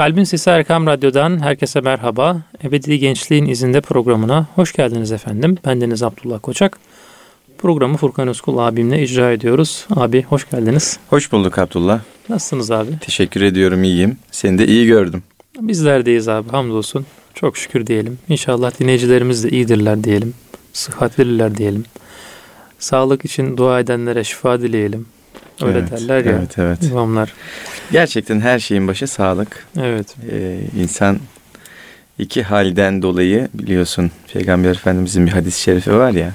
Kalbin Sesi Erkam Radyo'dan herkese merhaba. Ebedi Gençliğin izinde programına hoş geldiniz efendim. Ben Deniz Abdullah Koçak. Programı Furkan Özkul abimle icra ediyoruz. Abi hoş geldiniz. Hoş bulduk Abdullah. Nasılsınız abi? Teşekkür ediyorum iyiyim. Seni de iyi gördüm. Bizler deyiz abi hamdolsun. Çok şükür diyelim. İnşallah dinleyicilerimiz de iyidirler diyelim. Sıhhatliler diyelim. Sağlık için dua edenlere şifa dileyelim. Öyle evet, derler ya evet, evet. imamlar. Gerçekten her şeyin başı sağlık. Evet. Ee, insan iki halden dolayı biliyorsun Peygamber Efendimizin bir hadis-i şerifi var ya.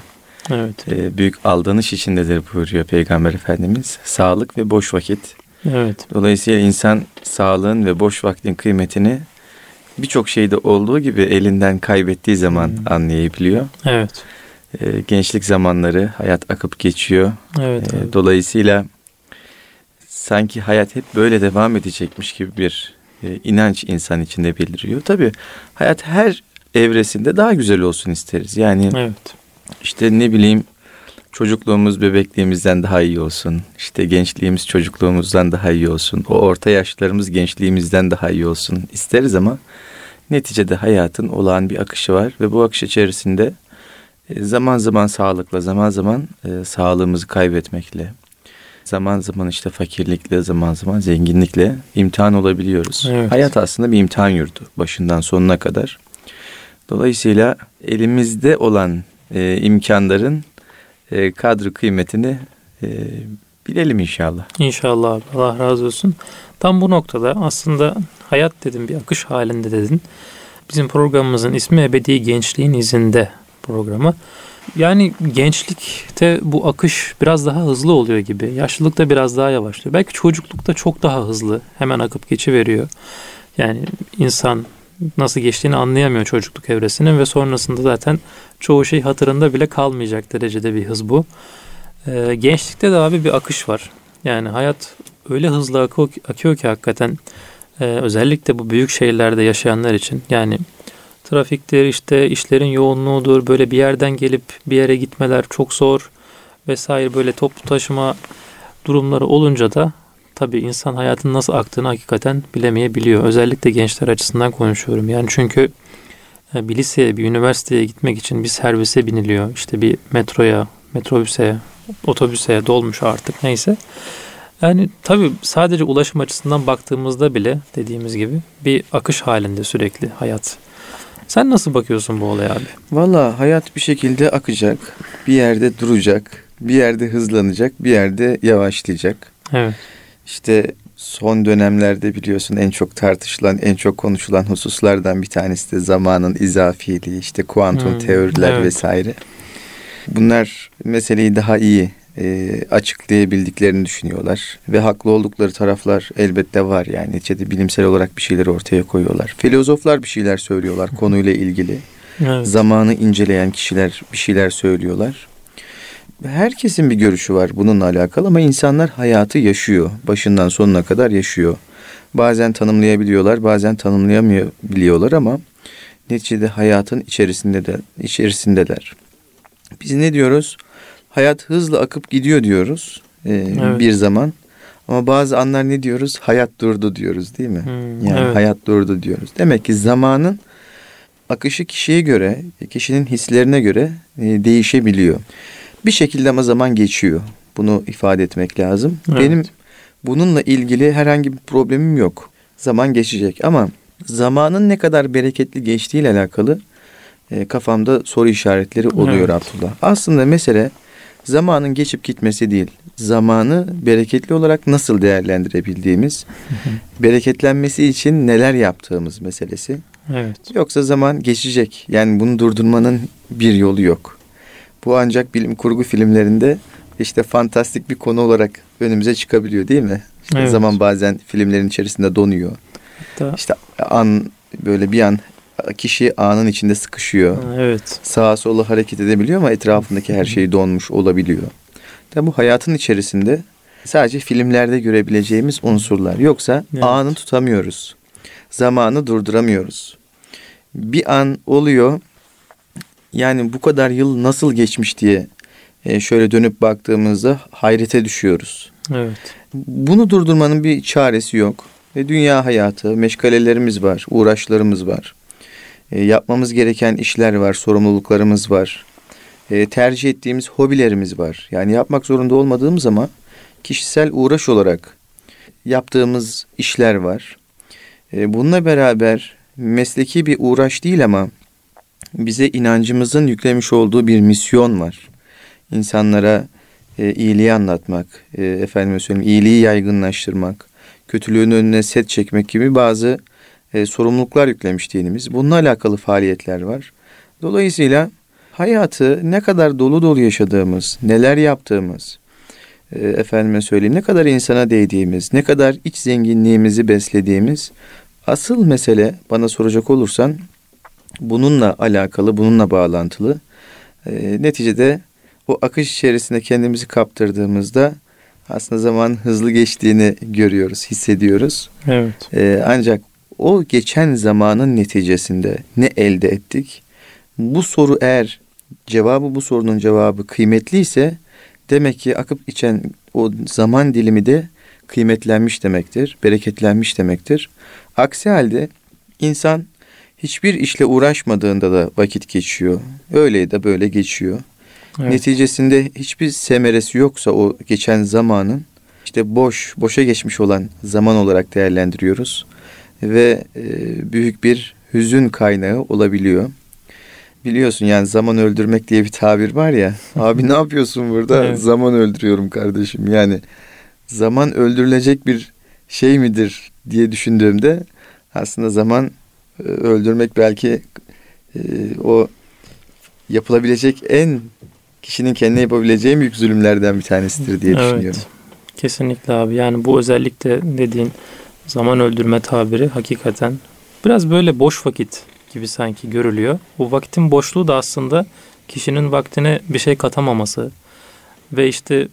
Evet. E, büyük aldanış içindedir buyuruyor Peygamber Efendimiz. Sağlık ve boş vakit. Evet. Dolayısıyla insan sağlığın ve boş vaktin kıymetini birçok şeyde olduğu gibi elinden kaybettiği zaman hmm. anlayabiliyor. Evet. E, gençlik zamanları hayat akıp geçiyor. Evet. E, dolayısıyla sanki hayat hep böyle devam edecekmiş gibi bir e, inanç insan içinde beliriyor. Tabii hayat her evresinde daha güzel olsun isteriz. Yani evet. işte ne bileyim çocukluğumuz bebekliğimizden daha iyi olsun. İşte gençliğimiz çocukluğumuzdan daha iyi olsun. O orta yaşlarımız gençliğimizden daha iyi olsun isteriz ama neticede hayatın olağan bir akışı var ve bu akış içerisinde e, zaman zaman sağlıkla, zaman zaman e, sağlığımızı kaybetmekle, zaman zaman işte fakirlikle, zaman zaman zenginlikle imtihan olabiliyoruz. Evet. Hayat aslında bir imtihan yurdu başından sonuna kadar. Dolayısıyla elimizde olan e, imkanların e, kadri kıymetini e, bilelim inşallah. İnşallah abi. Allah razı olsun. Tam bu noktada aslında hayat dedim bir akış halinde dedin. Bizim programımızın ismi Ebedi Gençliğin izinde programı. Yani gençlikte bu akış biraz daha hızlı oluyor gibi. Yaşlılıkta biraz daha yavaşlıyor. Belki çocuklukta çok daha hızlı. Hemen akıp geçiveriyor. Yani insan nasıl geçtiğini anlayamıyor çocukluk evresinin ve sonrasında zaten çoğu şey hatırında bile kalmayacak derecede bir hız bu. Ee, gençlikte de abi bir akış var. Yani hayat öyle hızlı akıyor, akıyor ki hakikaten e, özellikle bu büyük şehirlerde yaşayanlar için yani trafiktir işte işlerin yoğunluğudur böyle bir yerden gelip bir yere gitmeler çok zor vesaire böyle toplu taşıma durumları olunca da tabii insan hayatın nasıl aktığını hakikaten bilemeyebiliyor. Özellikle gençler açısından konuşuyorum. Yani çünkü e, bir liseye, bir üniversiteye gitmek için bir servise biniliyor. İşte bir metroya, metrobüse, otobüse, dolmuş artık neyse. Yani tabii sadece ulaşım açısından baktığımızda bile dediğimiz gibi bir akış halinde sürekli hayat. Sen nasıl bakıyorsun bu olaya abi? Valla hayat bir şekilde akacak, bir yerde duracak, bir yerde hızlanacak, bir yerde yavaşlayacak. Evet. İşte son dönemlerde biliyorsun en çok tartışılan, en çok konuşulan hususlardan bir tanesi de zamanın izafiliği, işte kuantum hmm, teoriler evet. vesaire. Bunlar meseleyi daha iyi e, açıklayabildiklerini düşünüyorlar. Ve haklı oldukları taraflar elbette var yani. Neticede bilimsel olarak bir şeyleri ortaya koyuyorlar. Filozoflar bir şeyler söylüyorlar konuyla ilgili. Evet. Zamanı inceleyen kişiler bir şeyler söylüyorlar. Herkesin bir görüşü var bununla alakalı ama insanlar hayatı yaşıyor. Başından sonuna kadar yaşıyor. Bazen tanımlayabiliyorlar, bazen tanımlayamayabiliyorlar ama neticede hayatın içerisinde de içerisindeler. Biz ne diyoruz? Hayat hızlı akıp gidiyor diyoruz e, evet. bir zaman. Ama bazı anlar ne diyoruz? Hayat durdu diyoruz değil mi? Hmm, yani evet. hayat durdu diyoruz. Demek ki zamanın akışı kişiye göre, kişinin hislerine göre e, değişebiliyor. Bir şekilde ama zaman geçiyor. Bunu ifade etmek lazım. Evet. Benim bununla ilgili herhangi bir problemim yok. Zaman geçecek ama zamanın ne kadar bereketli geçtiğiyle alakalı e, kafamda soru işaretleri oluyor evet. Abdullah. Aslında mesele zamanın geçip gitmesi değil. Zamanı bereketli olarak nasıl değerlendirebildiğimiz, bereketlenmesi için neler yaptığımız meselesi. Evet. Yoksa zaman geçecek. Yani bunu durdurmanın bir yolu yok. Bu ancak bilim kurgu filmlerinde işte fantastik bir konu olarak önümüze çıkabiliyor değil mi? İşte evet. Zaman bazen filmlerin içerisinde donuyor. Hatta... İşte an böyle bir an kişi anın içinde sıkışıyor. Evet. Sağa sola hareket edebiliyor ama etrafındaki her şey donmuş olabiliyor. Tabi bu hayatın içerisinde sadece filmlerde görebileceğimiz unsurlar. Yoksa evet. anı tutamıyoruz. Zamanı durduramıyoruz. Bir an oluyor. Yani bu kadar yıl nasıl geçmiş diye e, şöyle dönüp baktığımızda hayrete düşüyoruz. Evet. Bunu durdurmanın bir çaresi yok. ve dünya hayatı, meşgalelerimiz var, uğraşlarımız var. E, yapmamız gereken işler var, sorumluluklarımız var. E, tercih ettiğimiz hobilerimiz var. Yani yapmak zorunda olmadığımız ama kişisel uğraş olarak yaptığımız işler var. E, bununla beraber mesleki bir uğraş değil ama bize inancımızın yüklemiş olduğu bir misyon var. İnsanlara e, iyiliği anlatmak, e, efendime söyleyeyim iyiliği yaygınlaştırmak, kötülüğün önüne set çekmek gibi bazı e, sorumluluklar yüklemiş dinimiz. Bununla alakalı faaliyetler var. Dolayısıyla hayatı ne kadar dolu dolu yaşadığımız, neler yaptığımız, e, efendime söyleyeyim ne kadar insana değdiğimiz, ne kadar iç zenginliğimizi beslediğimiz asıl mesele bana soracak olursan bununla alakalı, bununla bağlantılı. E, neticede o akış içerisinde kendimizi kaptırdığımızda aslında zaman hızlı geçtiğini görüyoruz, hissediyoruz. Evet. E, ancak o geçen zamanın neticesinde ne elde ettik? Bu soru eğer cevabı bu sorunun cevabı kıymetliyse demek ki akıp içen o zaman dilimi de kıymetlenmiş demektir, bereketlenmiş demektir. Aksi halde insan hiçbir işle uğraşmadığında da vakit geçiyor. Öyle de böyle geçiyor. Evet. Neticesinde hiçbir semeresi yoksa o geçen zamanın işte boş, boşa geçmiş olan zaman olarak değerlendiriyoruz ve e, büyük bir hüzün kaynağı olabiliyor. Biliyorsun yani zaman öldürmek diye bir tabir var ya. Abi ne yapıyorsun burada? Evet. Zaman öldürüyorum kardeşim. Yani zaman öldürülecek bir şey midir diye düşündüğümde aslında zaman e, öldürmek belki e, o yapılabilecek en kişinin kendine yapabileceği büyük zulümlerden bir tanesidir diye evet. düşünüyorum. Kesinlikle abi. Yani bu özellikle dediğin zaman öldürme tabiri hakikaten biraz böyle boş vakit gibi sanki görülüyor. Bu vakitin boşluğu da aslında kişinin vaktine bir şey katamaması ve işte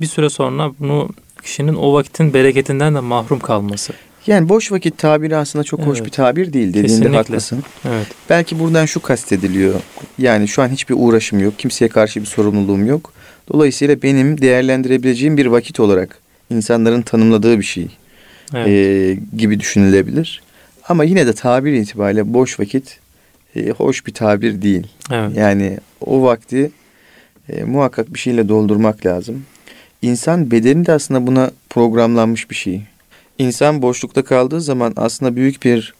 bir süre sonra bunu kişinin o vakitin bereketinden de mahrum kalması. Yani boş vakit tabiri aslında çok evet. hoş bir tabir değil dediğinde Kesinlikle. haklısın. Evet. Belki buradan şu kastediliyor. Yani şu an hiçbir uğraşım yok. Kimseye karşı bir sorumluluğum yok. Dolayısıyla benim değerlendirebileceğim bir vakit olarak insanların tanımladığı bir şey evet. e, gibi düşünülebilir. Ama yine de tabir itibariyle boş vakit e, hoş bir tabir değil. Evet. Yani o vakti e, muhakkak bir şeyle doldurmak lazım. İnsan bedeni de aslında buna programlanmış bir şey. İnsan boşlukta kaldığı zaman aslında büyük bir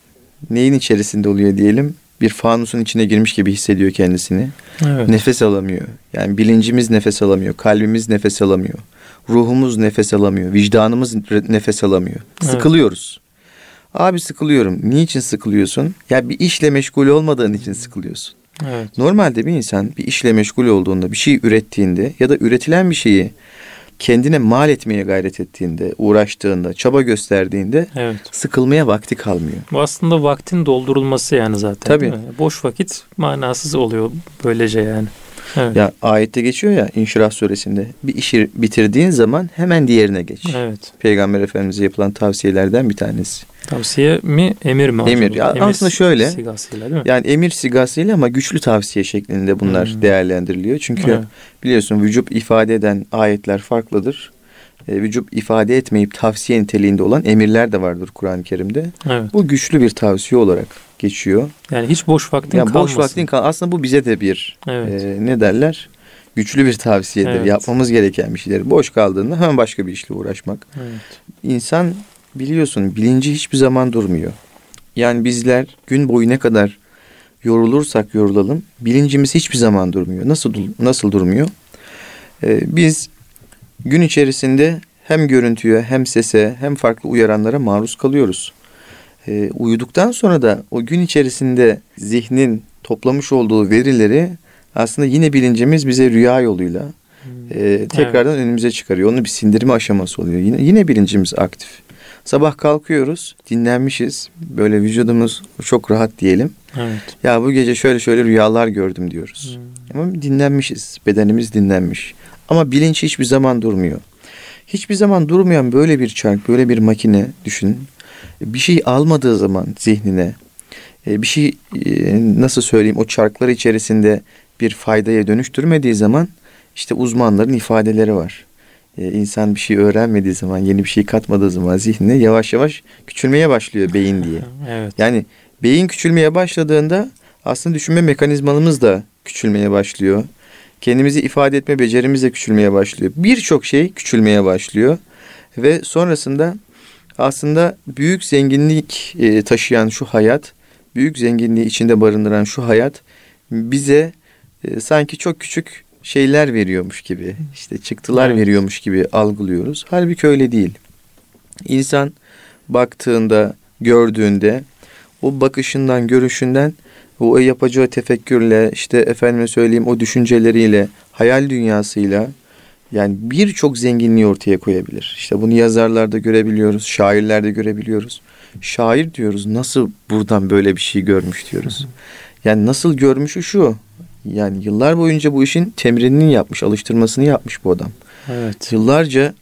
neyin içerisinde oluyor diyelim? Bir fanusun içine girmiş gibi hissediyor kendisini. Evet. Nefes alamıyor. Yani bilincimiz nefes alamıyor, kalbimiz nefes alamıyor. Ruhumuz nefes alamıyor, vicdanımız nefes alamıyor. Evet. Sıkılıyoruz. Abi sıkılıyorum. Niçin sıkılıyorsun? Ya bir işle meşgul olmadığın için sıkılıyorsun. Evet. Normalde bir insan bir işle meşgul olduğunda, bir şey ürettiğinde ya da üretilen bir şeyi kendine mal etmeye gayret ettiğinde, uğraştığında, çaba gösterdiğinde evet. sıkılmaya vakti kalmıyor. Bu aslında vaktin doldurulması yani zaten. Tabii. Boş vakit manasız oluyor böylece yani. Evet. Ya ayette geçiyor ya İnşirah suresinde bir işi bitirdiğin zaman hemen diğerine geç. Evet. Peygamber Efendimiz'e yapılan tavsiyelerden bir tanesi. Tavsiye mi emir mi? Emir. Ya emir aslında şöyle. Sigasıyla değil mi? Yani emir sigasıyla ama güçlü tavsiye şeklinde bunlar hmm. değerlendiriliyor. Çünkü evet. biliyorsun vücut ifade eden ayetler farklıdır. E, vücut ifade etmeyip tavsiye niteliğinde olan emirler de vardır Kur'an-ı Kerim'de. Evet. Bu güçlü bir tavsiye olarak geçiyor. Yani hiç boş vaktin yani kalmasın. Boş vaktin kal aslında bu bize de bir evet. e, ne derler? Güçlü bir tavsiyedir. Evet. Yapmamız gereken bir şeyler. Boş kaldığında hemen başka bir işle uğraşmak. Evet. İnsan biliyorsun bilinci hiçbir zaman durmuyor. Yani bizler gün boyu ne kadar yorulursak yorulalım bilincimiz hiçbir zaman durmuyor. Nasıl nasıl durmuyor? Ee, biz gün içerisinde hem görüntüye hem sese hem farklı uyaranlara maruz kalıyoruz. Ee, uyuduktan sonra da o gün içerisinde zihnin toplamış olduğu verileri aslında yine bilincimiz bize rüya yoluyla e, tekrardan evet. önümüze çıkarıyor. Onun bir sindirme aşaması oluyor. Yine yine bilincimiz aktif. Sabah kalkıyoruz, dinlenmişiz. Böyle vücudumuz çok rahat diyelim. Evet. Ya bu gece şöyle şöyle rüyalar gördüm diyoruz. Hmm. Ama dinlenmişiz. Bedenimiz dinlenmiş. Ama bilinç hiçbir zaman durmuyor. Hiçbir zaman durmayan böyle bir çark, böyle bir makine düşün. Bir şey almadığı zaman zihnine, e, bir şey e, nasıl söyleyeyim o çarklar içerisinde bir faydaya dönüştürmediği zaman işte uzmanların ifadeleri var. e, insan bir şey öğrenmediği zaman, yeni bir şey katmadığı zaman zihnine yavaş yavaş küçülmeye başlıyor beyin diye. Evet. Yani beyin küçülmeye başladığında aslında düşünme mekanizmalarımız da küçülmeye başlıyor. Kendimizi ifade etme becerimiz de küçülmeye başlıyor. Birçok şey küçülmeye başlıyor. Ve sonrasında aslında büyük zenginlik e, taşıyan şu hayat, büyük zenginliği içinde barındıran şu hayat bize e, sanki çok küçük şeyler veriyormuş gibi, işte çıktılar evet. veriyormuş gibi algılıyoruz. Halbuki öyle değil. İnsan baktığında, gördüğünde o bakışından, görüşünden o yapacağı tefekkürle, işte efendime söyleyeyim o düşünceleriyle, hayal dünyasıyla yani birçok zenginliği ortaya koyabilir. İşte bunu yazarlarda görebiliyoruz, şairlerde görebiliyoruz. Şair diyoruz nasıl buradan böyle bir şey görmüş diyoruz. Yani nasıl görmüşü şu. Yani yıllar boyunca bu işin temrinini yapmış, alıştırmasını yapmış bu adam. Evet. Yıllarca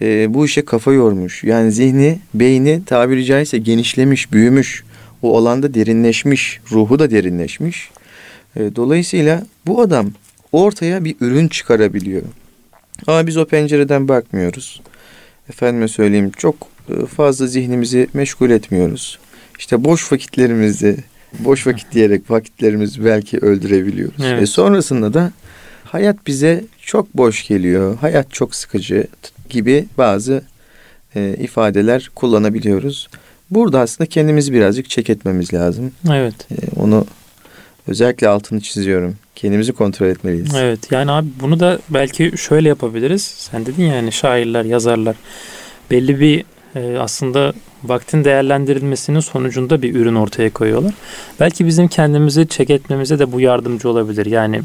e, bu işe kafa yormuş. Yani zihni, beyni tabiri caizse genişlemiş, büyümüş. O alanda derinleşmiş, ruhu da derinleşmiş. E, dolayısıyla bu adam ortaya bir ürün çıkarabiliyor. Ama biz o pencereden bakmıyoruz. Efendime söyleyeyim çok e, fazla zihnimizi meşgul etmiyoruz. İşte boş vakitlerimizi, boş vakit diyerek vakitlerimizi belki öldürebiliyoruz. Evet. E sonrasında da hayat bize çok boş geliyor, hayat çok sıkıcı gibi bazı e, ifadeler kullanabiliyoruz. Burada aslında kendimizi birazcık çek etmemiz lazım. Evet. E, onu özellikle altını çiziyorum. Kendimizi kontrol etmeliyiz. Evet yani abi bunu da belki şöyle yapabiliriz. Sen dedin yani şairler, yazarlar belli bir e, aslında vaktin değerlendirilmesinin sonucunda bir ürün ortaya koyuyorlar. Belki bizim kendimizi çek etmemize de bu yardımcı olabilir. Yani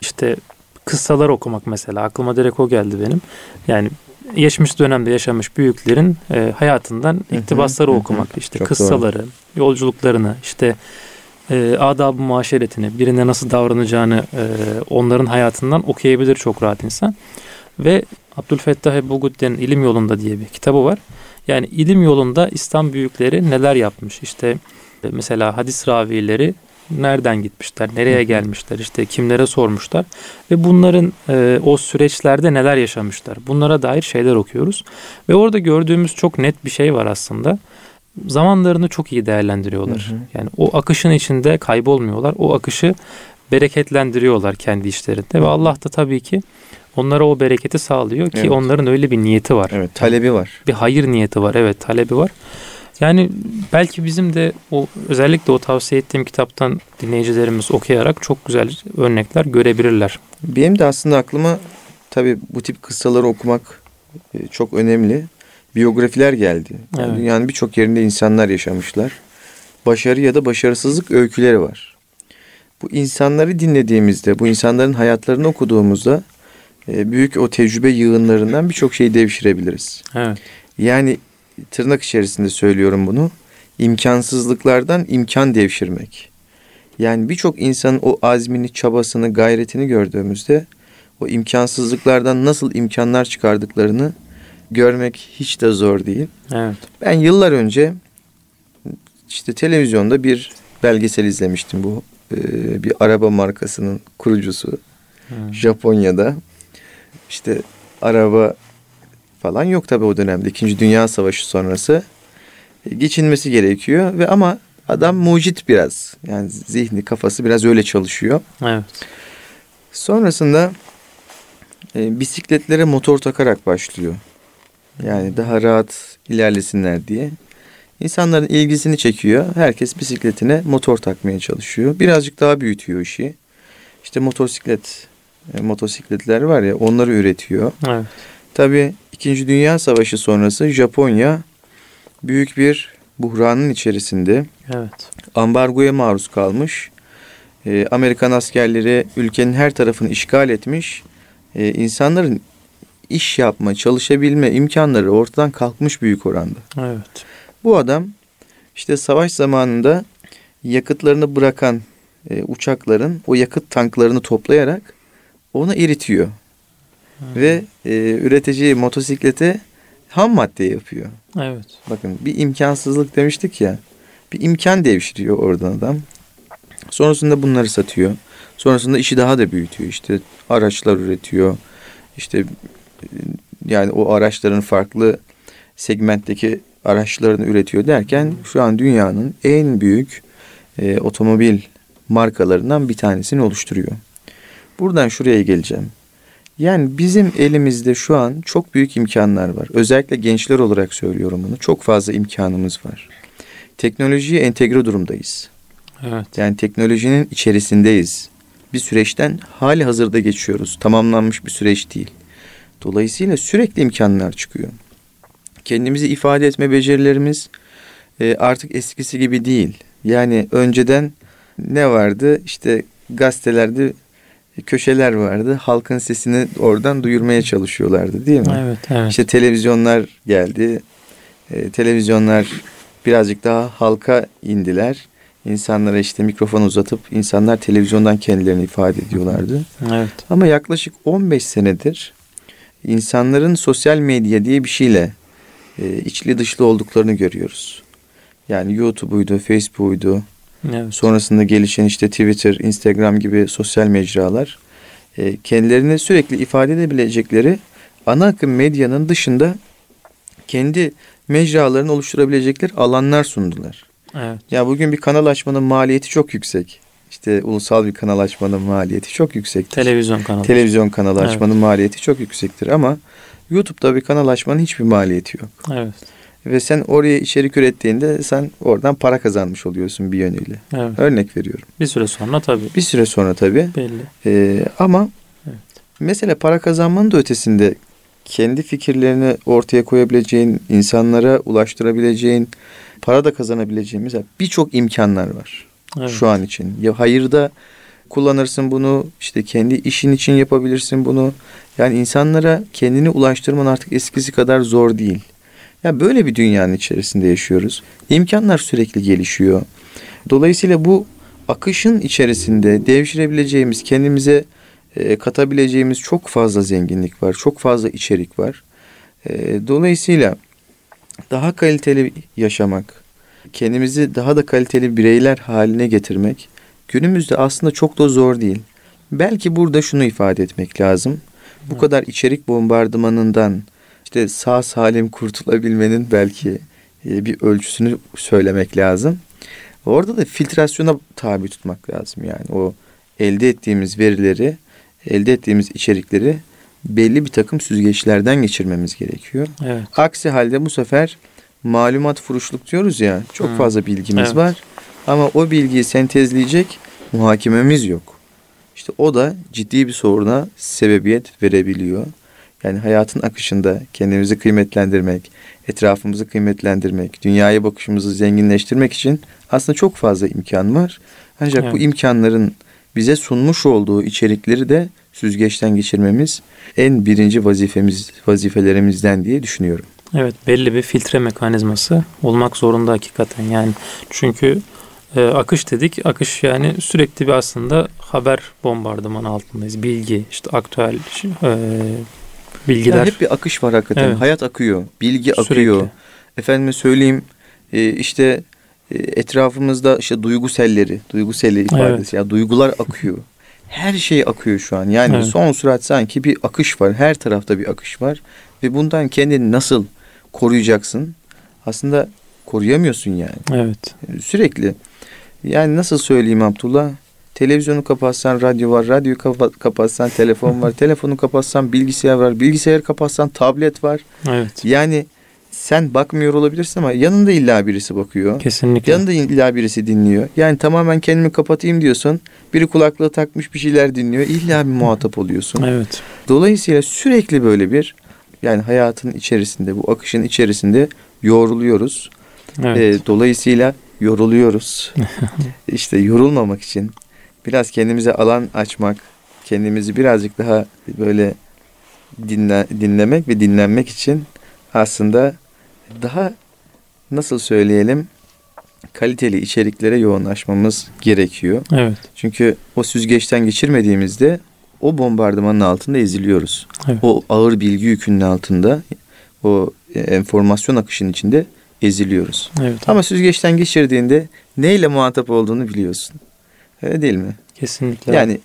işte kıssalar okumak mesela aklıma direkt o geldi benim. Yani geçmiş dönemde yaşamış büyüklerin e, hayatından iktibasları hı hı, okumak, işte Çok kıssaları, doğru. yolculuklarını, işte e, adab-ı muaşeretini, birine nasıl davranacağını e, onların hayatından okuyabilir çok rahat insan. Ve Abdülfettah Ebu Gudden'in İlim Yolunda diye bir kitabı var. Yani ilim yolunda İslam büyükleri neler yapmış? İşte e, mesela hadis ravileri nereden gitmişler, nereye gelmişler, işte kimlere sormuşlar ve bunların e, o süreçlerde neler yaşamışlar. Bunlara dair şeyler okuyoruz ve orada gördüğümüz çok net bir şey var aslında. Zamanlarını çok iyi değerlendiriyorlar. Hı hı. Yani o akışın içinde kaybolmuyorlar. O akışı bereketlendiriyorlar kendi işlerinde ve Allah da tabii ki onlara o bereketi sağlıyor ki evet. onların öyle bir niyeti var. Evet, talebi var. Bir hayır niyeti var. Evet, talebi var. Yani belki bizim de o özellikle o tavsiye ettiğim kitaptan dinleyicilerimiz okuyarak çok güzel örnekler görebilirler. Benim de aslında aklıma tabii bu tip kıssaları okumak e, çok önemli. Biyografiler geldi. Yani evet. Dünyanın birçok yerinde insanlar yaşamışlar. Başarı ya da başarısızlık öyküleri var. Bu insanları dinlediğimizde, bu insanların hayatlarını okuduğumuzda e, büyük o tecrübe yığınlarından birçok şeyi devşirebiliriz. Evet. Yani tırnak içerisinde söylüyorum bunu. İmkansızlıklardan imkan devşirmek. Yani birçok insanın o azmini, çabasını, gayretini gördüğümüzde o imkansızlıklardan nasıl imkanlar çıkardıklarını görmek hiç de zor değil. Evet. Ben yıllar önce işte televizyonda bir belgesel izlemiştim bu e, bir araba markasının kurucusu hmm. Japonya'da işte araba falan yok tabii o dönemde. İkinci Dünya Savaşı sonrası e, geçinmesi gerekiyor ve ama adam mucit biraz. Yani zihni, kafası biraz öyle çalışıyor. Evet. Sonrasında e, bisikletlere motor takarak başlıyor. Yani daha rahat ilerlesinler diye. İnsanların ilgisini çekiyor. Herkes bisikletine motor takmaya çalışıyor. Birazcık daha büyütüyor işi. İşte motosiklet, e, motosikletler var ya onları üretiyor. Evet. Tabii İkinci Dünya Savaşı sonrası Japonya büyük bir buhranın içerisinde. Evet. Ambargoya maruz kalmış. Ee, Amerikan askerleri ülkenin her tarafını işgal etmiş. Ee, insanların iş yapma, çalışabilme imkanları ortadan kalkmış büyük oranda. Evet. Bu adam işte savaş zamanında yakıtlarını bırakan e, uçakların o yakıt tanklarını toplayarak onu eritiyor. Ve e, üretici motosiklete ham madde yapıyor. Evet. Bakın bir imkansızlık demiştik ya. Bir imkan devşiriyor oradan adam. Sonrasında bunları satıyor. Sonrasında işi daha da büyütüyor. İşte araçlar üretiyor. İşte yani o araçların farklı segmentteki araçlarını üretiyor derken şu an dünyanın en büyük e, otomobil markalarından bir tanesini oluşturuyor. Buradan şuraya geleceğim. Yani bizim elimizde şu an çok büyük imkanlar var. Özellikle gençler olarak söylüyorum bunu. Çok fazla imkanımız var. Teknolojiye entegre durumdayız. Evet. Yani teknolojinin içerisindeyiz. Bir süreçten hali hazırda geçiyoruz. Tamamlanmış bir süreç değil. Dolayısıyla sürekli imkanlar çıkıyor. Kendimizi ifade etme becerilerimiz e, artık eskisi gibi değil. Yani önceden ne vardı? İşte gazetelerde köşeler vardı. Halkın sesini oradan duyurmaya çalışıyorlardı değil mi? Evet, evet. İşte televizyonlar geldi. E, televizyonlar birazcık daha halka indiler. İnsanlara işte mikrofon uzatıp insanlar televizyondan kendilerini ifade ediyorlardı. Evet. Ama yaklaşık 15 senedir insanların sosyal medya diye bir şeyle e, içli dışlı olduklarını görüyoruz. Yani YouTube'uydu, Facebook'uydu, Evet. sonrasında gelişen işte Twitter, Instagram gibi sosyal mecralar e, kendilerini sürekli ifade edebilecekleri ana akım medyanın dışında kendi mecralarını oluşturabilecekleri alanlar sundular. Evet. Ya bugün bir kanal açmanın maliyeti çok yüksek. İşte ulusal bir kanal açmanın maliyeti çok yüksek. Televizyon kanalı. Televizyon kanalı Evet. açmanın maliyeti çok yüksektir ama YouTube'da bir kanal açmanın hiçbir maliyeti yok. Evet. Ve sen oraya içerik ürettiğinde sen oradan para kazanmış oluyorsun bir yönüyle. Evet. Örnek veriyorum. Bir süre sonra tabii Bir süre sonra tabii. belli. Ee, ama Evet. mesela para kazanmanın da ötesinde kendi fikirlerini ortaya koyabileceğin, insanlara ulaştırabileceğin, para da kazanabileceğimiz birçok imkanlar var Evet. şu an için. Ya hayırda kullanırsın bunu, işte kendi işin için yapabilirsin bunu. Yani insanlara kendini ulaştırman artık eskisi kadar zor değil. Ya böyle bir dünyanın içerisinde yaşıyoruz. İmkanlar sürekli gelişiyor. Dolayısıyla bu akışın içerisinde devşirebileceğimiz, kendimize e, katabileceğimiz çok fazla zenginlik var. Çok fazla içerik var. E, dolayısıyla daha kaliteli yaşamak, kendimizi daha da kaliteli bireyler haline getirmek günümüzde aslında çok da zor değil. Belki burada şunu ifade etmek lazım. Bu kadar içerik bombardımanından işte sağ salim kurtulabilmenin belki e, bir ölçüsünü söylemek lazım. Orada da filtrasyona tabi tutmak lazım yani o elde ettiğimiz verileri, elde ettiğimiz içerikleri belli bir takım süzgeçlerden geçirmemiz gerekiyor. Evet. Aksi halde bu sefer malumat furuşluk diyoruz ya çok Hı. fazla bilgimiz Evet. var ama o bilgiyi sentezleyecek muhakememiz yok. İşte o da ciddi bir soruna sebebiyet verebiliyor. Yani hayatın akışında kendimizi kıymetlendirmek, etrafımızı kıymetlendirmek, dünyaya bakışımızı zenginleştirmek için aslında çok fazla imkan var. Ancak bu Evet. imkanların bize sunmuş olduğu içerikleri de süzgeçten geçirmemiz en birinci vazifemiz vazifelerimizden diye düşünüyorum. Evet belli bir filtre mekanizması olmak zorunda hakikaten yani çünkü e, akış dedik akış yani sürekli bir aslında haber bombardımanı altındayız bilgi işte aktüel e, bilgiler Ya hep bir akış var hakikaten. Evet. Hayat akıyor, bilgi Sürekli. akıyor. Efendime söyleyeyim e, işte e, etrafımızda işte duygu selleri, duygu selli ifadesi Evet. ya duygular akıyor. Her şey akıyor şu an. Yani Evet. son sürat sanki bir akış var. Her tarafta bir akış var ve bundan kendini nasıl koruyacaksın? Aslında koruyamıyorsun yani. evet Sürekli. Yani nasıl söyleyeyim Abdullah? Televizyonu kapatsan radyo var, radyoyu kapa- kapatsan telefon var, telefonu kapatsan bilgisayar var, bilgisayar kapatsan tablet var. evet Yani sen bakmıyor olabilirsin ama yanında illa birisi bakıyor. kesinlikle Yanında illa birisi dinliyor. Yani tamamen kendimi kapatayım diyorsun. Biri kulaklığı takmış bir şeyler dinliyor. İlla bir muhatap oluyorsun. evet Dolayısıyla sürekli böyle bir yani hayatın içerisinde bu akışın içerisinde yoğruluyoruz. evet E, dolayısıyla yoruluyoruz. işte yorulmamak için biraz kendimize alan açmak, kendimizi birazcık daha böyle dinle, dinlemek ve dinlenmek için aslında daha nasıl söyleyelim kaliteli içeriklere yoğunlaşmamız gerekiyor. evet Çünkü o süzgeçten geçirmediğimizde o bombardımanın altında eziliyoruz. Evet. O ağır bilgi yükünün altında o e, enformasyon akışının içinde eziliyoruz. evet Ama süzgeçten geçirdiğinde neyle muhatap olduğunu biliyorsun. Öyle değil mi? kesinlikle Yani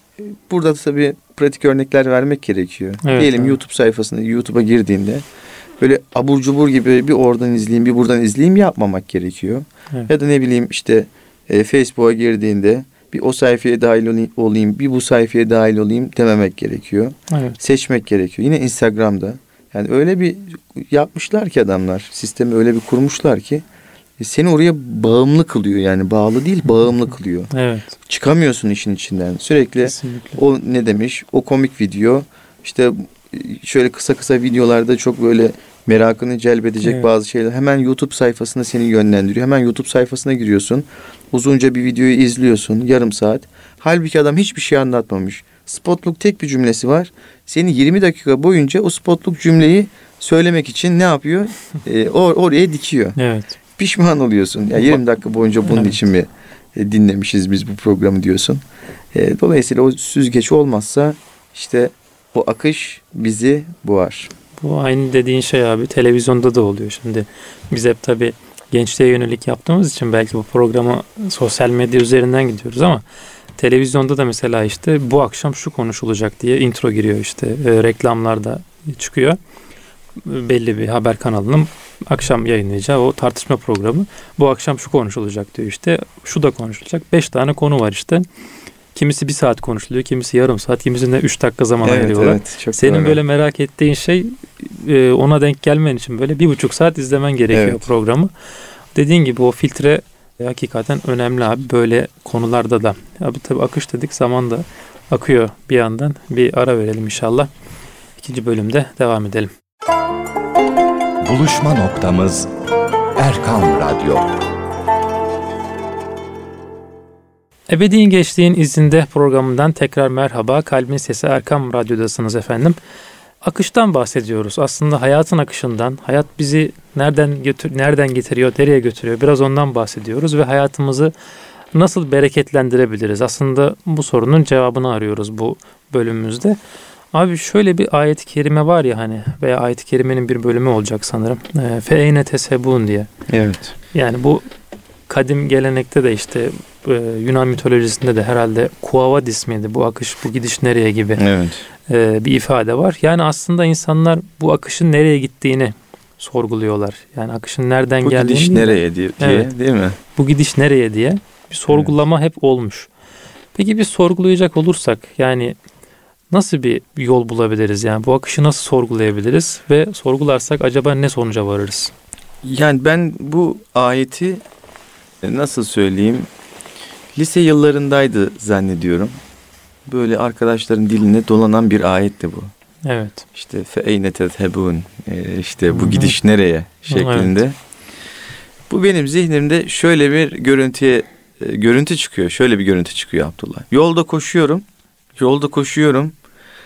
burada tabii pratik örnekler vermek gerekiyor. Evet, Diyelim evet. YouTube sayfasında YouTube'a girdiğinde böyle abur cubur gibi bir oradan izleyeyim bir buradan izleyeyim yapmamak gerekiyor. Evet. Ya da ne bileyim işte e, Facebook'a girdiğinde bir o sayfaya dahil olayım, bir bu sayfaya dahil olayım dememek gerekiyor. Evet. Seçmek gerekiyor. Yine Instagram'da yani öyle bir yapmışlar ki adamlar sistemi öyle bir kurmuşlar ki e, seni oraya bağımlı kılıyor yani bağlı değil bağımlı kılıyor. Evet. Çıkamıyorsun işin içinden. Sürekli Kesinlikle. o ne demiş? O komik video işte e, şöyle kısa kısa videolarda çok böyle merakını celbedecek Evet. bazı şeyler. Hemen YouTube sayfasına seni yönlendiriyor. Hemen YouTube sayfasına giriyorsun. Uzunca bir videoyu izliyorsun. Yarım saat. Halbuki adam hiçbir şey anlatmamış. Spotluk tek bir cümlesi var. Seni 20 dakika boyunca o spotluk cümleyi söylemek için ne yapıyor? Ee, or- oraya dikiyor. Evet. Pişman oluyorsun. Ya 20 dakika boyunca bunun Evet. için mi e, dinlemişiz biz bu programı diyorsun. E, dolayısıyla o süzgeç olmazsa işte o akış bizi boğar. Bu aynı dediğin şey abi televizyonda da oluyor şimdi. Biz hep tabii gençliğe yönelik yaptığımız için belki bu programı sosyal medya üzerinden gidiyoruz ama televizyonda da mesela işte bu akşam şu konuşulacak diye intro giriyor işte e, reklamlarda çıkıyor. Belli bir haber kanalının akşam yayınlayacağı o tartışma programı bu akşam şu konuşulacak diyor işte şu da konuşulacak. Beş tane konu var işte. Kimisi bir saat konuşuluyor, kimisi yarım saat, kimisinde üç dakika zaman ayırıyorlar. çok Senin doğru. böyle merak ettiğin şey e, ona denk gelmen için böyle bir buçuk saat izlemen gerekiyor Evet. programı. Dediğin gibi o filtre hakikaten önemli abi böyle konularda da. Abi tabii akış dedik zaman da akıyor bir yandan. Bir ara verelim inşallah. İkinci bölümde devam edelim. Buluşma noktamız Erkam Radyo. Ebediğin Geçtiğin izinde programından tekrar merhaba. Kalbin Sesi Erkam Radyo'dasınız efendim. Akıştan bahsediyoruz. Aslında hayatın akışından, hayat bizi nereden götür nereden getiriyor, nereye götürüyor? Biraz ondan bahsediyoruz ve hayatımızı nasıl bereketlendirebiliriz? Aslında bu sorunun cevabını arıyoruz bu bölümümüzde. Abi şöyle bir ayet-i kerime var ya hani veya ayet-i kerimenin bir bölümü olacak sanırım. Ee, Fe eyne tesebun diye. Evet. Yani bu kadim gelenekte de işte e, Yunan mitolojisinde de herhalde Kuavad ismiydi. Bu akış, bu gidiş nereye gibi Evet. e, bir ifade var. Yani aslında insanlar bu akışın nereye gittiğini sorguluyorlar. Yani akışın nereden Bu geldiğini gidiş değil de, nereye diye, diye Evet. değil mi? bu gidiş nereye diye bir sorgulama hep olmuş. Peki biz sorgulayacak olursak yani nasıl bir yol bulabiliriz? Yani bu akışı nasıl sorgulayabiliriz ve sorgularsak acaba ne sonuca varırız? Yani ben bu ayeti e, nasıl söyleyeyim lise yıllarındaydı zannediyorum. Böyle arkadaşların diline dolanan bir ayetti bu. Evet. İşte fe eyne tezhebun e, işte bu gidiş nereye şeklinde. Bu benim zihnimde şöyle bir görüntüye e, görüntü çıkıyor. Şöyle bir görüntü çıkıyor Abdullah. Yolda koşuyorum. Yolda koşuyorum.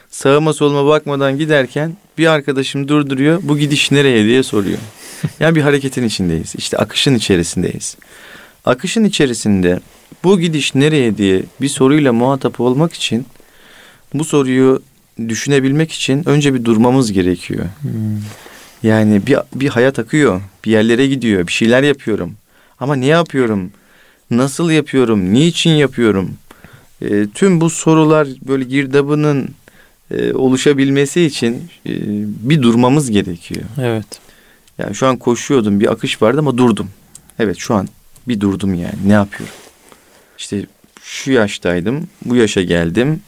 Sağıma soluma bakmadan giderken bir arkadaşım durduruyor. Bu gidiş nereye diye soruyor. Yani bir hareketin içindeyiz. İşte akışın içerisindeyiz. Akışın içerisinde bu gidiş nereye diye bir soruyla muhatap olmak için bu soruyu düşünebilmek için önce bir durmamız gerekiyor. Hmm. Yani bir, bir hayat akıyor, bir yerlere gidiyor, bir şeyler yapıyorum. Ama ne yapıyorum, nasıl yapıyorum, niçin yapıyorum? E, tüm bu sorular böyle girdabının e, oluşabilmesi için e, bir durmamız gerekiyor. Evet. Yani şu an koşuyordum, bir akış vardı ama durdum. Evet şu an bir durdum yani. Ne yapıyorum? İşte şu yaştaydım, bu yaşa geldim.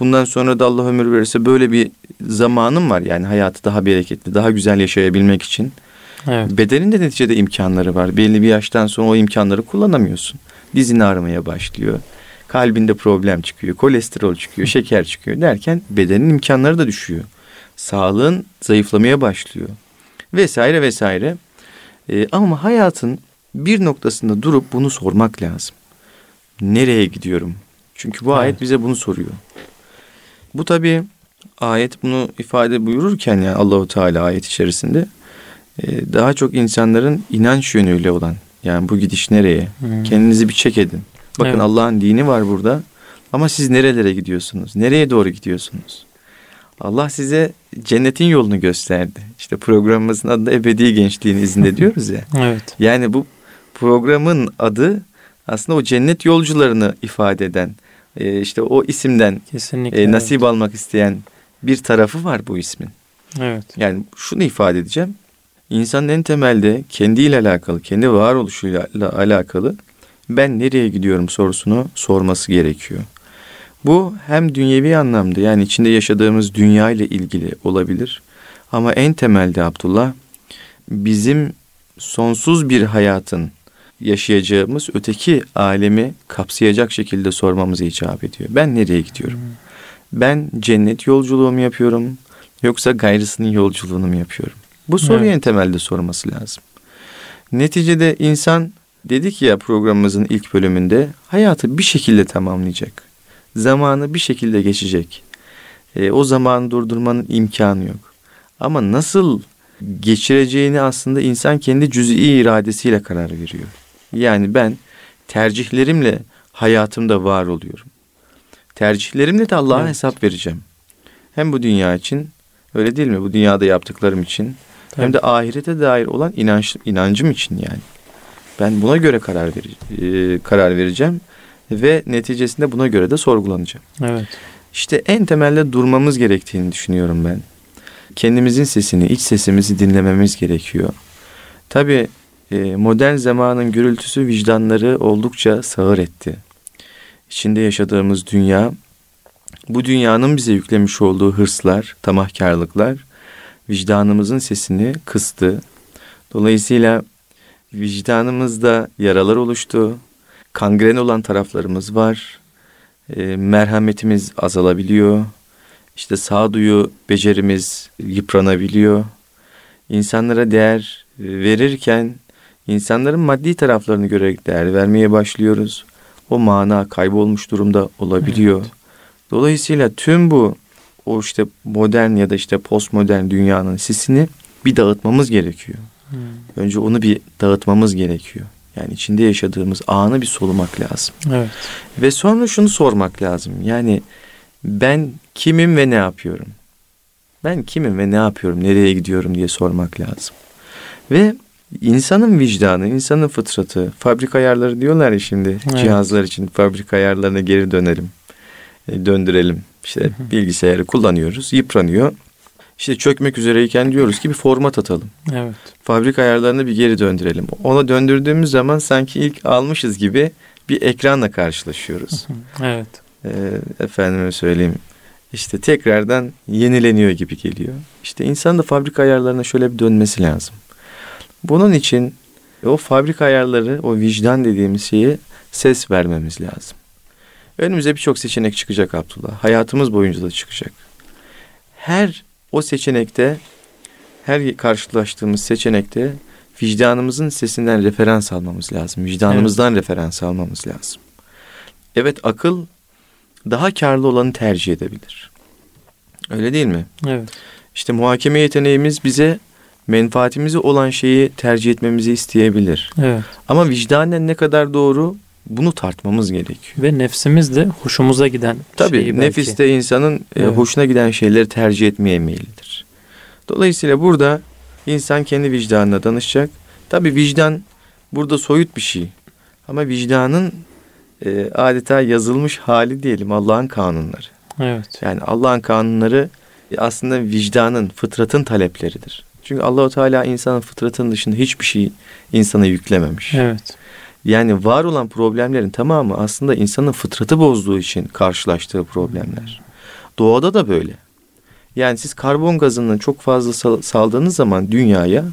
Bundan sonra da Allah ömür verirse böyle bir zamanım var yani hayatı daha bereketli, daha güzel yaşayabilmek için. Evet. Bedenin de neticede imkanları var. Belli bir yaştan sonra o imkanları kullanamıyorsun. Dizin ağrımaya başlıyor. Kalbinde problem çıkıyor, kolesterol çıkıyor, şeker çıkıyor derken bedenin imkanları da düşüyor. Sağlığın zayıflamaya başlıyor. Vesaire vesaire. Ee, ama hayatın bir noktasında durup bunu sormak lazım. Nereye gidiyorum? Çünkü bu Evet. ayet bize bunu soruyor. Bu tabii ayet bunu ifade buyururken yani Allahu Teala ayet içerisinde e, daha çok insanların inanç yönüyle olan yani bu gidiş nereye? Hmm. Kendinizi bir çek edin. Bakın Evet. Allah'ın dini var burada. Ama siz nerelere gidiyorsunuz? Nereye doğru gidiyorsunuz? Allah size cennetin yolunu gösterdi. İşte programımızın adı da Ebedi Gençliğin izinde diyoruz ya. Evet. Yani bu programın adı aslında o cennet yolcularını ifade eden, e, işte o isimden Kesinlikle. e, nasip almak isteyen bir tarafı var bu ismin. Evet. Yani şunu ifade edeceğim. İnsanın en temelde kendiyle alakalı, kendi varoluşuyla alakalı ben nereye gidiyorum sorusunu sorması gerekiyor. Bu hem dünyevi anlamda yani içinde yaşadığımız dünya ile ilgili olabilir. Ama en temelde Abdullah bizim sonsuz bir hayatın yaşayacağımız öteki alemi kapsayacak şekilde sormamızı icap ediyor. Ben nereye gidiyorum? Ben cennet yolculuğu mu yapıyorum yoksa gayrısının yolculuğunu mu yapıyorum? Bu soruyu evet. en temelde sorması lazım. Neticede insan dedik ya programımızın ilk bölümünde hayatı bir şekilde tamamlayacak. Zamanı bir şekilde geçecek. E, o zamanı durdurmanın imkanı yok. Ama nasıl geçireceğini aslında insan kendi cüz'i iradesiyle karar veriyor. Yani ben tercihlerimle hayatımda var oluyorum. Tercihlerimle de Allah'a evet. hesap vereceğim. Hem bu dünya için öyle değil mi? Bu dünyada yaptıklarım için Tabii. hem de ahirete dair olan inanç, inancım için yani. Ben buna göre karar ver, e, karar vereceğim ve neticesinde buna göre de sorgulanacağım. Evet. İşte en temelde durmamız gerektiğini düşünüyorum ben. Kendimizin sesini, iç sesimizi dinlememiz gerekiyor. Tabii e, modern zamanın gürültüsü vicdanları oldukça sağır etti. İçinde yaşadığımız dünya, bu dünyanın bize yüklemiş olduğu hırslar, tamahkarlıklar vicdanımızın sesini kıstı. Dolayısıyla vicdanımızda yaralar oluştu. Kangren olan taraflarımız var. E, merhametimiz azalabiliyor. İşte sağduyu becerimiz yıpranabiliyor. İnsanlara değer verirken insanların maddi taraflarını görerek değer vermeye başlıyoruz. O mana kaybolmuş durumda olabiliyor. Evet. Dolayısıyla tüm bu o işte modern ya da işte postmodern dünyanın sisini bir dağıtmamız gerekiyor. Önce onu bir dağıtmamız gerekiyor. Yani içinde yaşadığımız anı bir solumak lazım. Evet. Ve sonra şunu sormak lazım. Yani ben kimim ve ne yapıyorum? Ben kimim ve ne yapıyorum, nereye gidiyorum diye sormak lazım. Ve insanın vicdanı, insanın fıtratı, fabrika ayarları diyorlar ya şimdi evet. cihazlar için fabrika ayarlarına geri dönelim. E, döndürelim. İşte bilgisayarı kullanıyoruz, yıpranıyor. İşte çökmek üzereyken diyoruz ki bir format atalım. Evet. Fabrika ayarlarını bir geri döndürelim. Ona döndürdüğümüz zaman sanki ilk almışız gibi bir ekranla karşılaşıyoruz. evet. Ee, efendime söyleyeyim. İşte tekrardan yenileniyor gibi geliyor. İşte insan da fabrika ayarlarına şöyle bir dönmesi lazım. Bunun için o fabrika ayarları, o vicdan dediğimiz şeyi ses vermemiz lazım. Önümüze birçok seçenek çıkacak Abdullah. Hayatımız boyunca da çıkacak. Her o seçenekte, her karşılaştığımız seçenekte vicdanımızın sesinden referans almamız lazım. Vicdanımızdan evet. referans almamız lazım. Evet akıl daha karlı olanı tercih edebilir. Öyle değil mi? Evet. İşte muhakeme yeteneğimiz bize menfaatimizi olan şeyi tercih etmemizi isteyebilir. Evet. Ama vicdanen ne kadar doğru bunu tartmamız gerekiyor. Ve nefsimiz de hoşumuza giden Tabii, şeyi belki. nefis de insanın e, evet. hoşuna giden şeyleri tercih etmeye meyillidir. Dolayısıyla burada insan kendi vicdanına danışacak. Tabii vicdan burada soyut bir şey. Ama vicdanın e, adeta yazılmış hali diyelim Allah'ın kanunları. Evet. Yani Allah'ın kanunları e, aslında vicdanın, fıtratın talepleridir. Çünkü Allahu Teala insanın fıtratının dışında hiçbir şey insana yüklememiş. Evet. Yani var olan problemlerin tamamı aslında insanın fıtratı bozduğu için karşılaştığı problemler. Doğada da böyle. Yani siz karbon gazının çok fazla saldığınız zaman dünyaya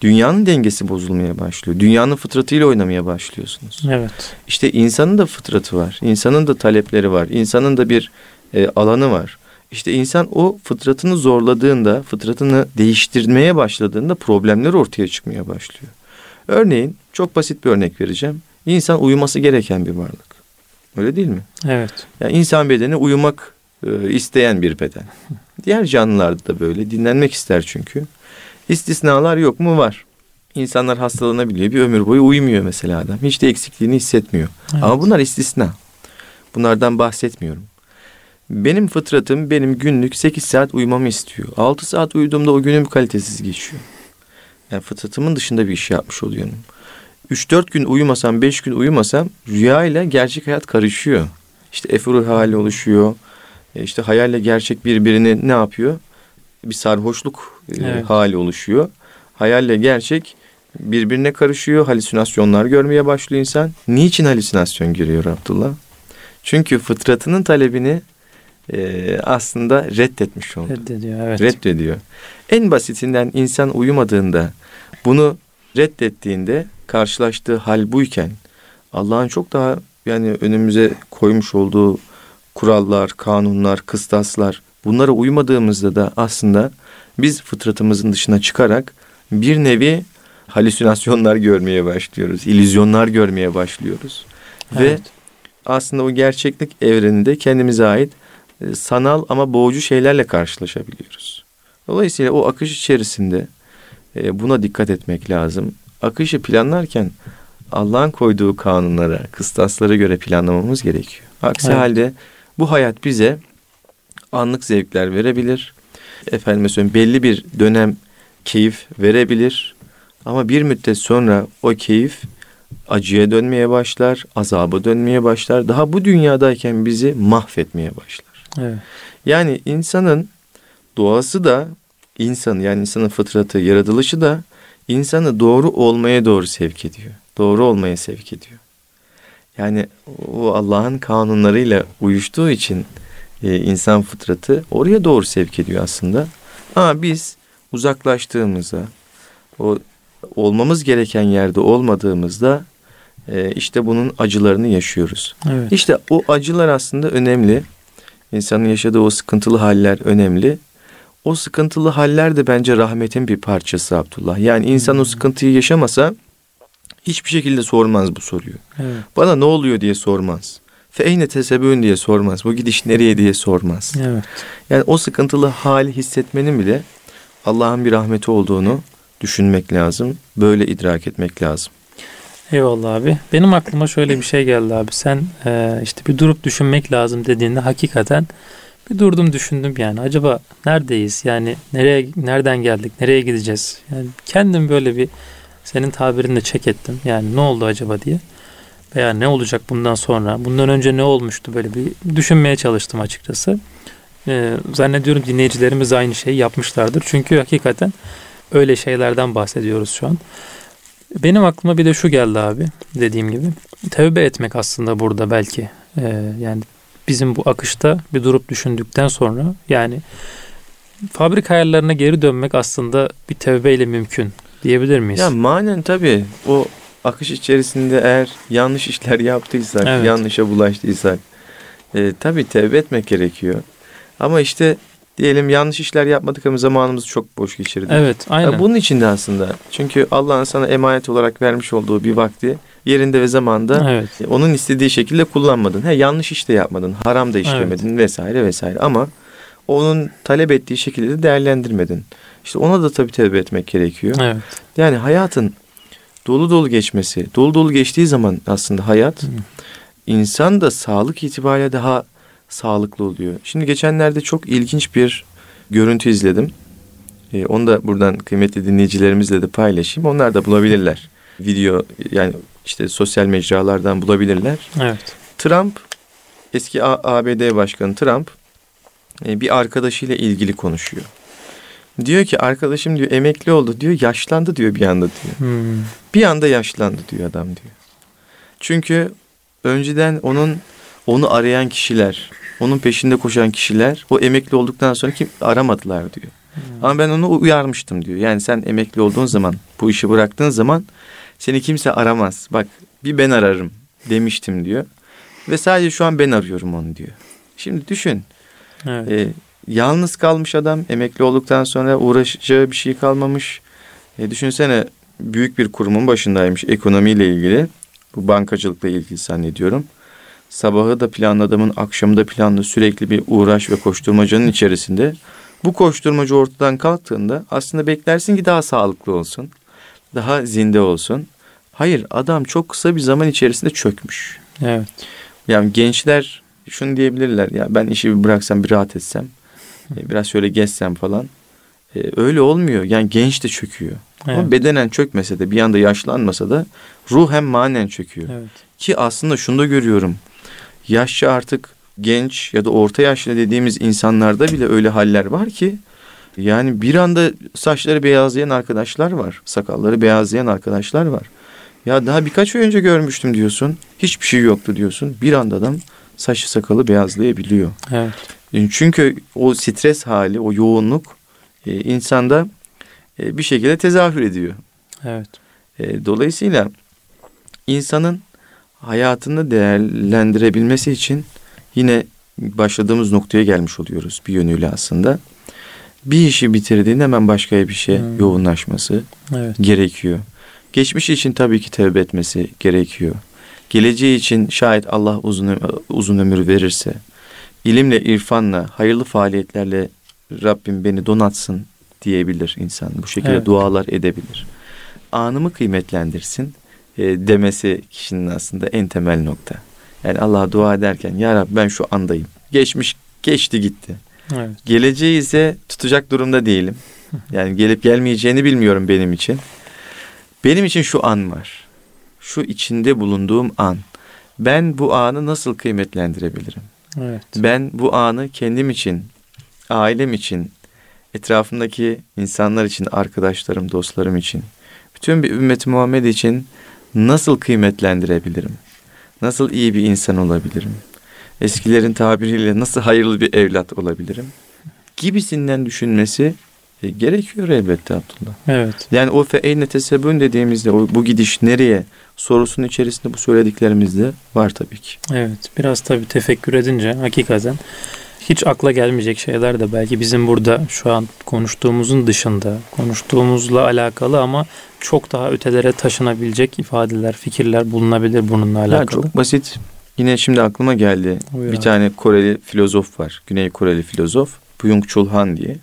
dünyanın dengesi bozulmaya başlıyor. Dünyanın fıtratıyla oynamaya başlıyorsunuz. Evet. İşte insanın da fıtratı var. İnsanın da talepleri var. İnsanın da bir e, alanı var. İşte insan o fıtratını zorladığında, fıtratını değiştirmeye başladığında problemler ortaya çıkmaya başlıyor. Örneğin çok basit bir örnek vereceğim. İnsan uyuması gereken bir varlık. Öyle değil mi? Evet. Yani insan bedeni uyumak e, isteyen bir beden. Diğer canlılarda da böyle. Dinlenmek ister çünkü. İstisnalar yok mu? Var. İnsanlar hastalanabiliyor. Bir ömür boyu uyumuyor mesela adam. Hiç de eksikliğini hissetmiyor. Evet. Ama bunlar istisna. Bunlardan bahsetmiyorum. Benim fıtratım benim günlük 8 saat uyumamı istiyor. 6 saat uyuduğumda o günüm kalitesiz geçiyor. Yani fıtratımın dışında bir iş yapmış oluyorum. 3-4 gün uyumasam, 5 gün uyumasam rüya ile gerçek hayat karışıyor. İşte efuru hali oluşuyor. E işte hayalle gerçek birbirini ne yapıyor? Bir sarhoşluk e, evet. hali oluşuyor. Hayalle gerçek birbirine karışıyor. Halüsinasyonlar görmeye başlıyor insan. Niçin halüsinasyon görüyor Abdullah? Çünkü fıtratının talebini e, aslında reddetmiş oldu. Reddediyor, evet. Reddediyor. En basitinden insan uyumadığında bunu reddettiğinde karşılaştığı hal buyken Allah'ın çok daha yani önümüze koymuş olduğu kurallar, kanunlar, kıstaslar bunlara uymadığımızda da aslında biz fıtratımızın dışına çıkarak bir nevi halüsinasyonlar görmeye başlıyoruz. illüzyonlar görmeye başlıyoruz. Evet. Ve aslında o gerçeklik evreninde kendimize ait e, sanal ama boğucu şeylerle karşılaşabiliyoruz. Dolayısıyla o akış içerisinde e, buna dikkat etmek lazım. Akışı planlarken Allah'ın koyduğu kanunlara, kıstaslara göre planlamamız gerekiyor. Aksi evet. halde bu hayat bize anlık zevkler verebilir. Efendim söyleyeyim belli bir dönem keyif verebilir. Ama bir müddet sonra o keyif acıya dönmeye başlar, azaba dönmeye başlar. Daha bu dünyadayken bizi mahvetmeye başlar. Evet. Yani insanın doğası da insan yani insanın fıtratı, yaratılışı da insanı doğru olmaya doğru sevk ediyor. Doğru olmaya sevk ediyor. Yani o Allah'ın kanunlarıyla uyuştuğu için e, insan fıtratı oraya doğru sevk ediyor aslında. Ama biz uzaklaştığımızda, o olmamız gereken yerde olmadığımızda e, işte bunun acılarını yaşıyoruz. Evet. İşte o acılar aslında önemli. İnsanın yaşadığı o sıkıntılı haller önemli. O sıkıntılı haller de bence rahmetin bir parçası Abdullah. Yani insan hmm. o sıkıntıyı yaşamasa hiçbir şekilde sormaz bu soruyu. Evet. Bana ne oluyor diye sormaz. Fe eyne tesebün diye sormaz. Bu gidiş nereye diye sormaz. Evet. Yani o sıkıntılı hali hissetmenin bile Allah'ın bir rahmeti olduğunu düşünmek lazım. Böyle idrak etmek lazım. Eyvallah abi. Benim aklıma şöyle bir şey geldi abi. Sen e, işte bir durup düşünmek lazım dediğinde hakikaten bir durdum düşündüm yani. Acaba neredeyiz? Yani nereye nereden geldik? Nereye gideceğiz? Yani kendim böyle bir senin tabirinle çek ettim. Yani ne oldu acaba diye. Veya ne olacak bundan sonra? Bundan önce ne olmuştu? Böyle bir düşünmeye çalıştım açıkçası. Ee, zannediyorum dinleyicilerimiz aynı şeyi yapmışlardır. Çünkü hakikaten öyle şeylerden bahsediyoruz şu an. Benim aklıma bir de şu geldi abi dediğim gibi. Tevbe etmek aslında burada belki. Ee, yani bizim bu akışta bir durup düşündükten sonra yani fabrika ayarlarına geri dönmek aslında bir tevbeyle mümkün diyebilir miyiz? Ya manen tabii o akış içerisinde eğer yanlış işler yaptıysak, evet. yanlışa bulaştıysak e, tabii tevbe etmek gerekiyor. Ama işte diyelim yanlış işler yapmadık ama zamanımızı çok boş geçirdik. Evet, aynen. Ya bunun için de aslında. Çünkü Allah'ın sana emanet olarak vermiş olduğu bir vakti yerinde ve zamanda evet. onun istediği şekilde kullanmadın. He, yanlış iş de yapmadın, haram da işlemedin evet. vesaire vesaire ama onun talep ettiği şekilde de değerlendirmedin. İşte ona da tabii tevbe etmek gerekiyor. Evet. Yani hayatın dolu dolu geçmesi, dolu dolu geçtiği zaman aslında hayat insan da sağlık itibariyle daha sağlıklı oluyor. Şimdi geçenlerde çok ilginç bir görüntü izledim. Ee, onu da buradan kıymetli dinleyicilerimizle de paylaşayım. Onlar da bulabilirler. Video yani işte sosyal mecralardan bulabilirler. Evet. Trump eski ABD Başkanı Trump e, bir arkadaşıyla ilgili konuşuyor. Diyor ki arkadaşım diyor emekli oldu diyor yaşlandı diyor bir anda diyor. Hmm. Bir anda yaşlandı diyor adam diyor. Çünkü önceden onun onu arayan kişiler, onun peşinde koşan kişiler o emekli olduktan sonra kim aramadılar diyor. Hmm. Ama ben onu uyarmıştım diyor. Yani sen emekli olduğun zaman, bu işi bıraktığın zaman seni kimse aramaz. Bak bir ben ararım demiştim diyor. Ve sadece şu an ben arıyorum onu diyor. Şimdi düşün. Evet. E, yalnız kalmış adam emekli olduktan sonra uğraşacağı bir şey kalmamış. E, düşünsene büyük bir kurumun başındaymış ekonomiyle ilgili. Bu bankacılıkla ilgili zannediyorum. Sabahı da planlı adamın akşamı da planlı sürekli bir uğraş ve koşturmacanın içerisinde. Bu koşturmacı ortadan kalktığında aslında beklersin ki daha sağlıklı olsun. Daha zinde olsun. Hayır adam çok kısa bir zaman içerisinde çökmüş. Evet. Yani gençler şunu diyebilirler ya ben işi bir bıraksam bir rahat etsem e, biraz şöyle gezsem falan. E, öyle olmuyor. Yani genç de çöküyor. Evet. Ama bedenen çökmese de bir anda yaşlanmasa da ruh hem manen çöküyor. Evet. Ki aslında şunu da görüyorum. yaşça artık genç ya da orta yaşlı dediğimiz insanlarda bile öyle haller var ki yani bir anda saçları beyazlayan arkadaşlar var. Sakalları beyazlayan arkadaşlar var. Ya daha birkaç ay önce görmüştüm diyorsun. Hiçbir şey yoktu diyorsun. Bir anda adam saçı sakalı beyazlayabiliyor. Evet. Çünkü o stres hali, o yoğunluk e, insanda e, bir şekilde tezahür ediyor. Evet. E, dolayısıyla insanın hayatını değerlendirebilmesi için yine başladığımız noktaya gelmiş oluyoruz bir yönüyle aslında. Bir işi bitirdiğinde hemen başka bir şey hmm. yoğunlaşması evet. gerekiyor. Geçmiş için tabii ki tevbe etmesi gerekiyor. Geleceği için şayet Allah uzun, uzun ömür verirse, ilimle, irfanla, hayırlı faaliyetlerle Rabbim beni donatsın diyebilir insan. Bu şekilde evet. dualar edebilir. Anımı kıymetlendirsin e, demesi kişinin aslında en temel nokta. Yani Allah'a dua ederken ya Rabbi ben şu andayım. Geçmiş geçti gitti. Evet. Geleceği ise tutacak durumda değilim. Yani gelip gelmeyeceğini bilmiyorum benim için. Benim için şu an var. Şu içinde bulunduğum an. Ben bu anı nasıl kıymetlendirebilirim? Evet. Ben bu anı kendim için, ailem için, etrafımdaki insanlar için, arkadaşlarım, dostlarım için, bütün bir ümmet Muhammed için nasıl kıymetlendirebilirim? Nasıl iyi bir insan olabilirim? Eskilerin tabiriyle nasıl hayırlı bir evlat olabilirim? Gibisinden düşünmesi e, gerekiyor elbette Abdullah. Evet. Yani o fe eyne tesebün dediğimizde o, bu gidiş nereye sorusunun içerisinde bu söylediklerimizde var tabii ki. Evet. Biraz tabii tefekkür edince hakikaten hiç akla gelmeyecek şeyler de belki bizim burada şu an konuştuğumuzun dışında konuştuğumuzla alakalı ama çok daha ötelere taşınabilecek ifadeler, fikirler bulunabilir bununla alakalı. Ya çok basit. Yine şimdi aklıma geldi. Buyur bir tane Koreli filozof var. Güney Koreli filozof. Byung Chul Han diye.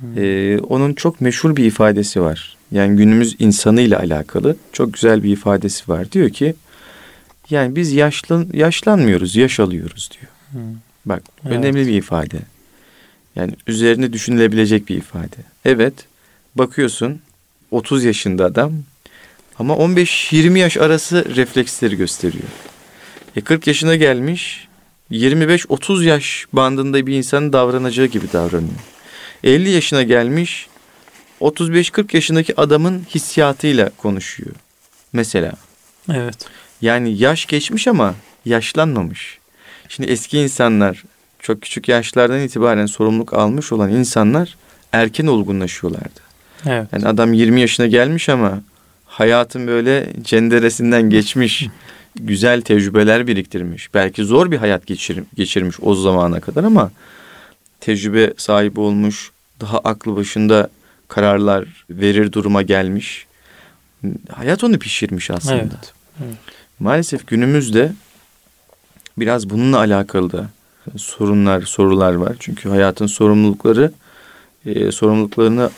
Hmm. Ee, onun çok meşhur bir ifadesi var. Yani günümüz insanıyla alakalı çok güzel bir ifadesi var. Diyor ki yani biz yaşlan yaşlanmıyoruz, yaş alıyoruz diyor. Hmm. Bak evet. önemli bir ifade. Yani üzerine düşünülebilecek bir ifade. Evet bakıyorsun 30 yaşında adam ama 15-20 yaş arası refleksleri gösteriyor. E 40 yaşına gelmiş 25-30 yaş bandında bir insanın davranacağı gibi davranıyor. 50 yaşına gelmiş 35-40 yaşındaki adamın hissiyatıyla konuşuyor. Mesela. Evet. Yani yaş geçmiş ama yaşlanmamış. Şimdi eski insanlar çok küçük yaşlardan itibaren sorumluluk almış olan insanlar erken olgunlaşıyorlardı. Evet. Yani adam 20 yaşına gelmiş ama hayatın böyle cenderesinden geçmiş, güzel tecrübeler biriktirmiş. Belki zor bir hayat geçir, geçirmiş o zamana kadar ama tecrübe sahibi olmuş, daha aklı başında kararlar verir duruma gelmiş. Hayat onu pişirmiş aslında. Evet. Evet. Maalesef günümüzde biraz bununla alakalı da sorunlar, sorular var. Çünkü hayatın sorumlulukları e, sorumluluklarını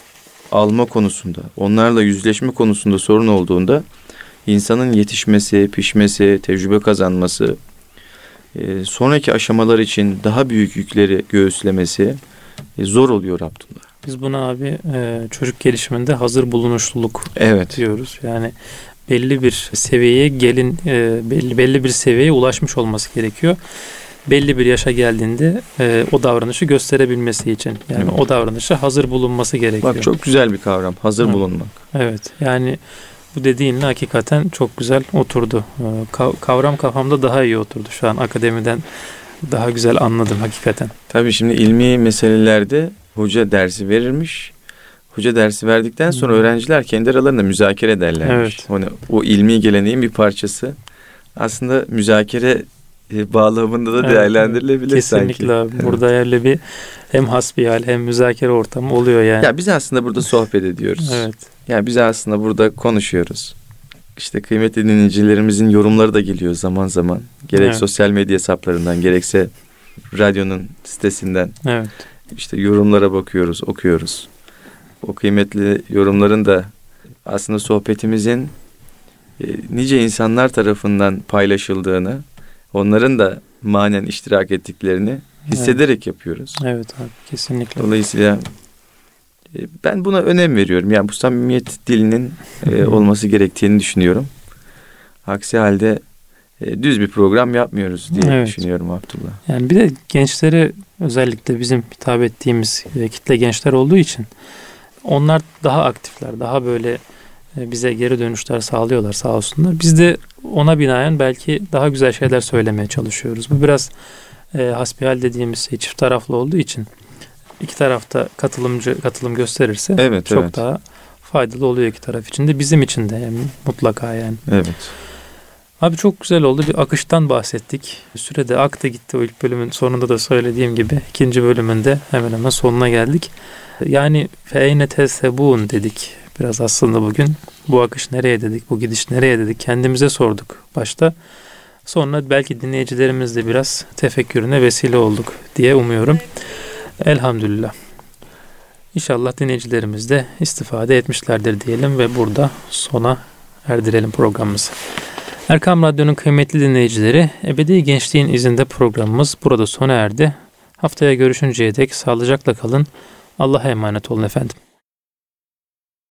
alma konusunda, onlarla yüzleşme konusunda sorun olduğunda insanın yetişmesi, pişmesi, tecrübe kazanması, e, sonraki aşamalar için daha büyük yükleri göğüslemesi e, zor oluyor Abdullah. Biz buna abi e, çocuk gelişiminde hazır bulunuşluluk evet. diyoruz. Yani belli bir seviyeye gelin belli belli bir seviyeye ulaşmış olması gerekiyor. Belli bir yaşa geldiğinde e, o davranışı gösterebilmesi için yani evet. o davranışa hazır bulunması gerekiyor. Bak çok güzel bir kavram hazır Hı. bulunmak. Evet yani bu dediğinle hakikaten çok güzel oturdu. E, kavram kafamda daha iyi oturdu şu an akademiden daha güzel anladım hakikaten. Tabii şimdi ilmi meselelerde hoca dersi verirmiş hoca dersi verdikten sonra hmm. öğrenciler kendi aralarında müzakere ederlermiş. Evet. Hani o ilmi geleneğin bir parçası. Aslında müzakere bağlamında da evet, değerlendirilebilir kesinlikle sanki. Kesinlikle Burada yerli bir hem hasbihal hem müzakere ortamı oluyor yani. Ya biz aslında burada sohbet ediyoruz. evet. Yani biz aslında burada konuşuyoruz. İşte kıymetli dinleyicilerimizin yorumları da geliyor zaman zaman. Gerek evet. sosyal medya hesaplarından gerekse radyonun sitesinden. Evet. İşte yorumlara bakıyoruz, okuyoruz o kıymetli yorumların da aslında sohbetimizin e, nice insanlar tarafından paylaşıldığını, onların da manen iştirak ettiklerini hissederek evet. yapıyoruz. Evet abi kesinlikle. Dolayısıyla e, ben buna önem veriyorum. Yani bu samimiyet dilinin e, olması gerektiğini düşünüyorum. Aksi halde e, düz bir program yapmıyoruz diye Evet. düşünüyorum Abdullah. Yani bir de gençlere özellikle bizim hitap ettiğimiz e, kitle gençler olduğu için onlar daha aktifler, daha böyle bize geri dönüşler sağlıyorlar sağ olsunlar. Biz de ona binaen belki daha güzel şeyler söylemeye çalışıyoruz. Bu biraz e, hasbihal dediğimiz şey çift taraflı olduğu için iki tarafta katılımcı katılım gösterirse Evet, çok evet. daha faydalı oluyor iki taraf için de bizim için de yani mutlaka yani. Evet. Abi çok güzel oldu. Bir akıştan bahsettik. Sürede aktı gitti o ilk bölümün sonunda da söylediğim gibi. ikinci bölümünde hemen hemen sonuna geldik. Yani feyne tesebun dedik biraz aslında bugün. Bu akış nereye dedik, bu gidiş nereye dedik kendimize sorduk başta. Sonra belki dinleyicilerimizle biraz tefekkürüne vesile olduk diye umuyorum. Elhamdülillah. İnşallah dinleyicilerimiz de istifade etmişlerdir diyelim ve burada sona erdirelim programımızı. Erkam Radyo'nun kıymetli dinleyicileri, Ebedi Gençliğin izinde programımız burada sona erdi. Haftaya görüşünceye dek sağlıcakla kalın. Allah'a emanet olun efendim.